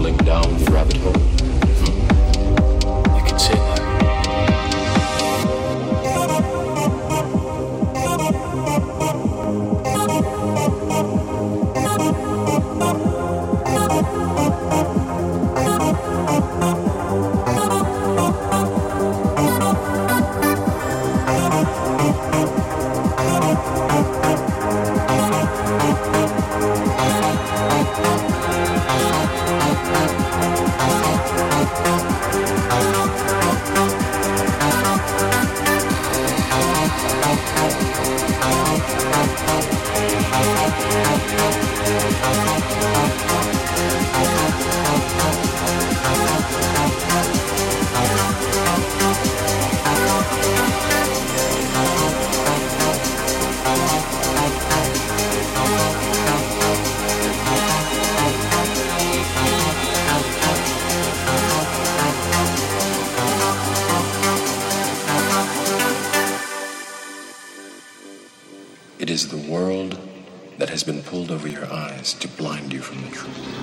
rattling down the rabbit hole. Thank from the truth.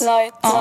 Light, light, light,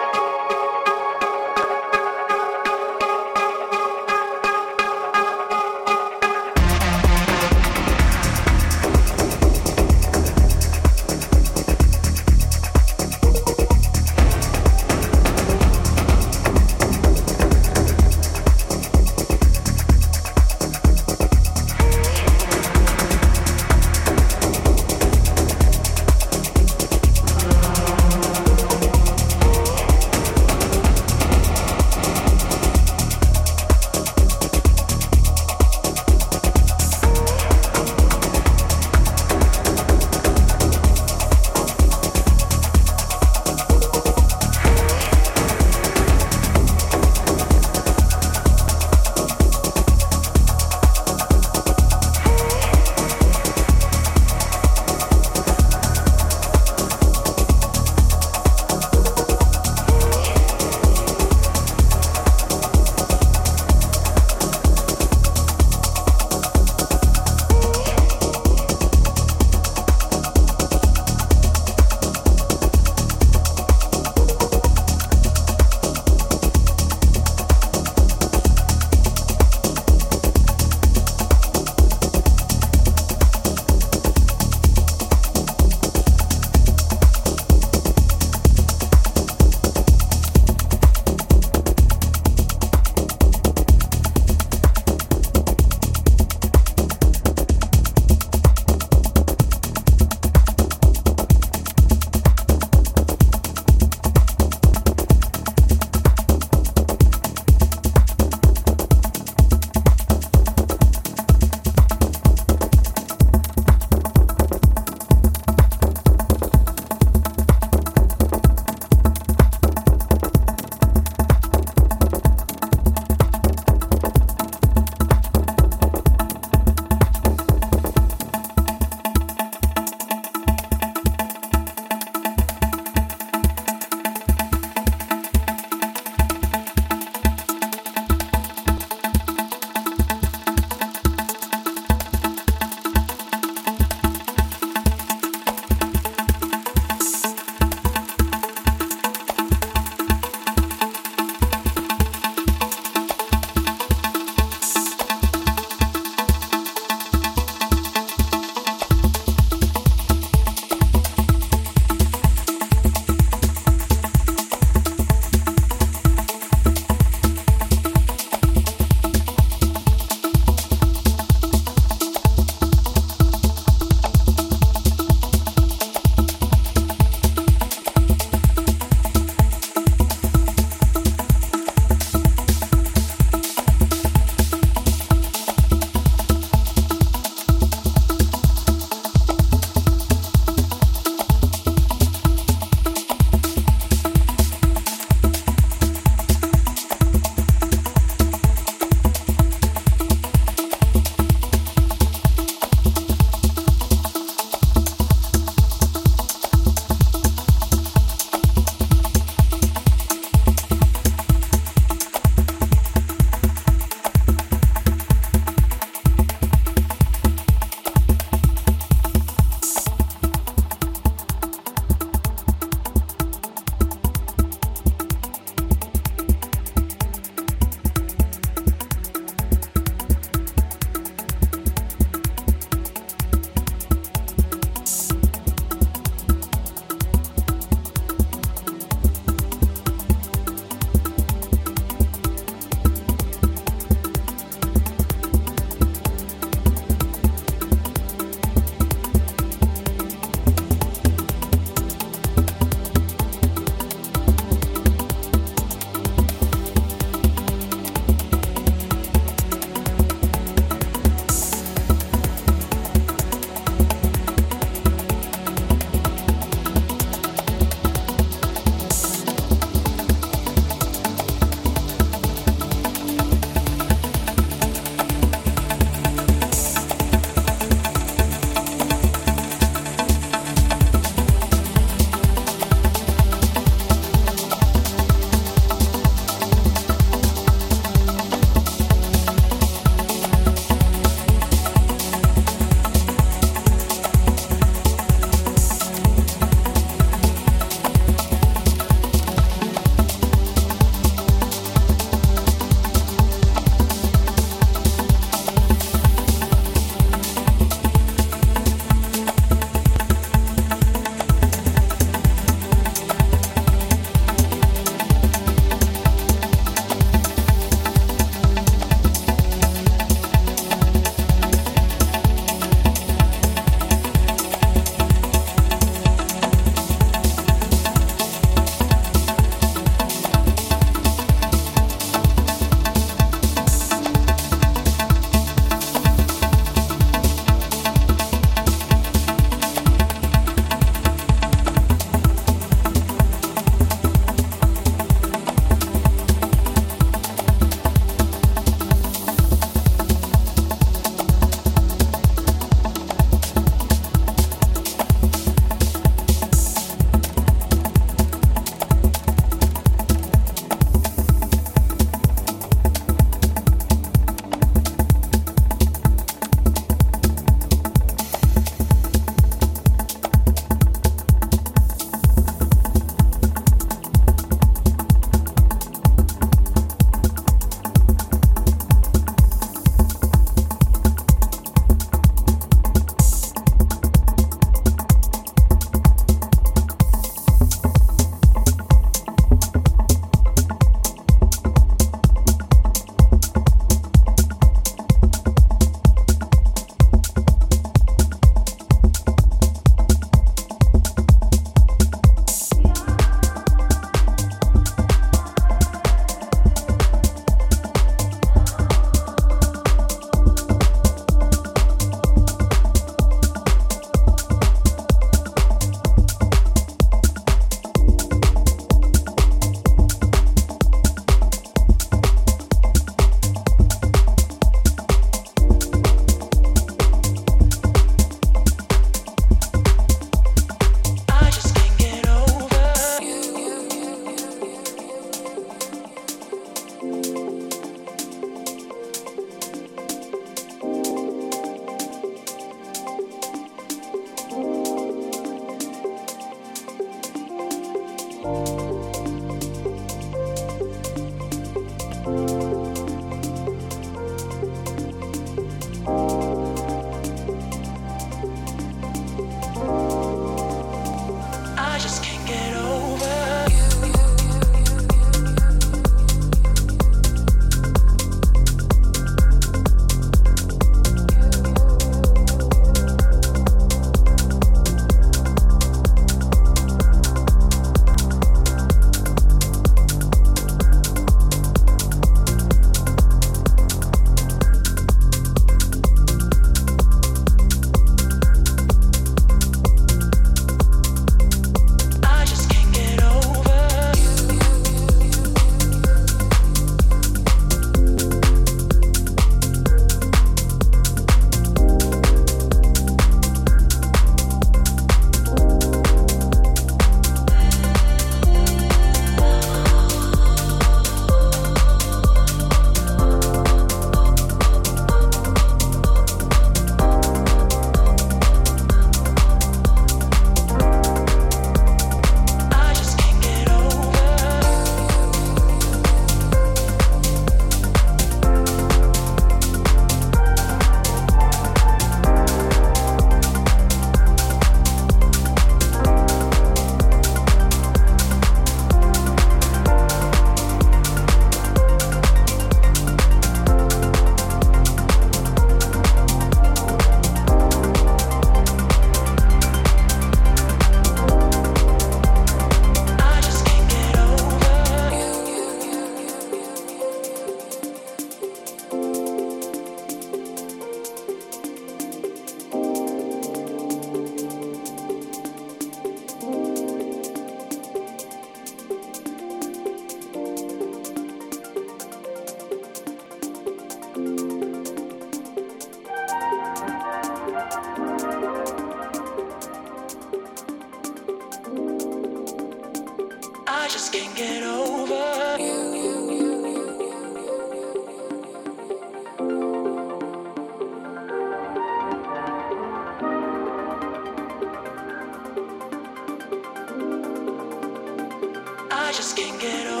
I just can't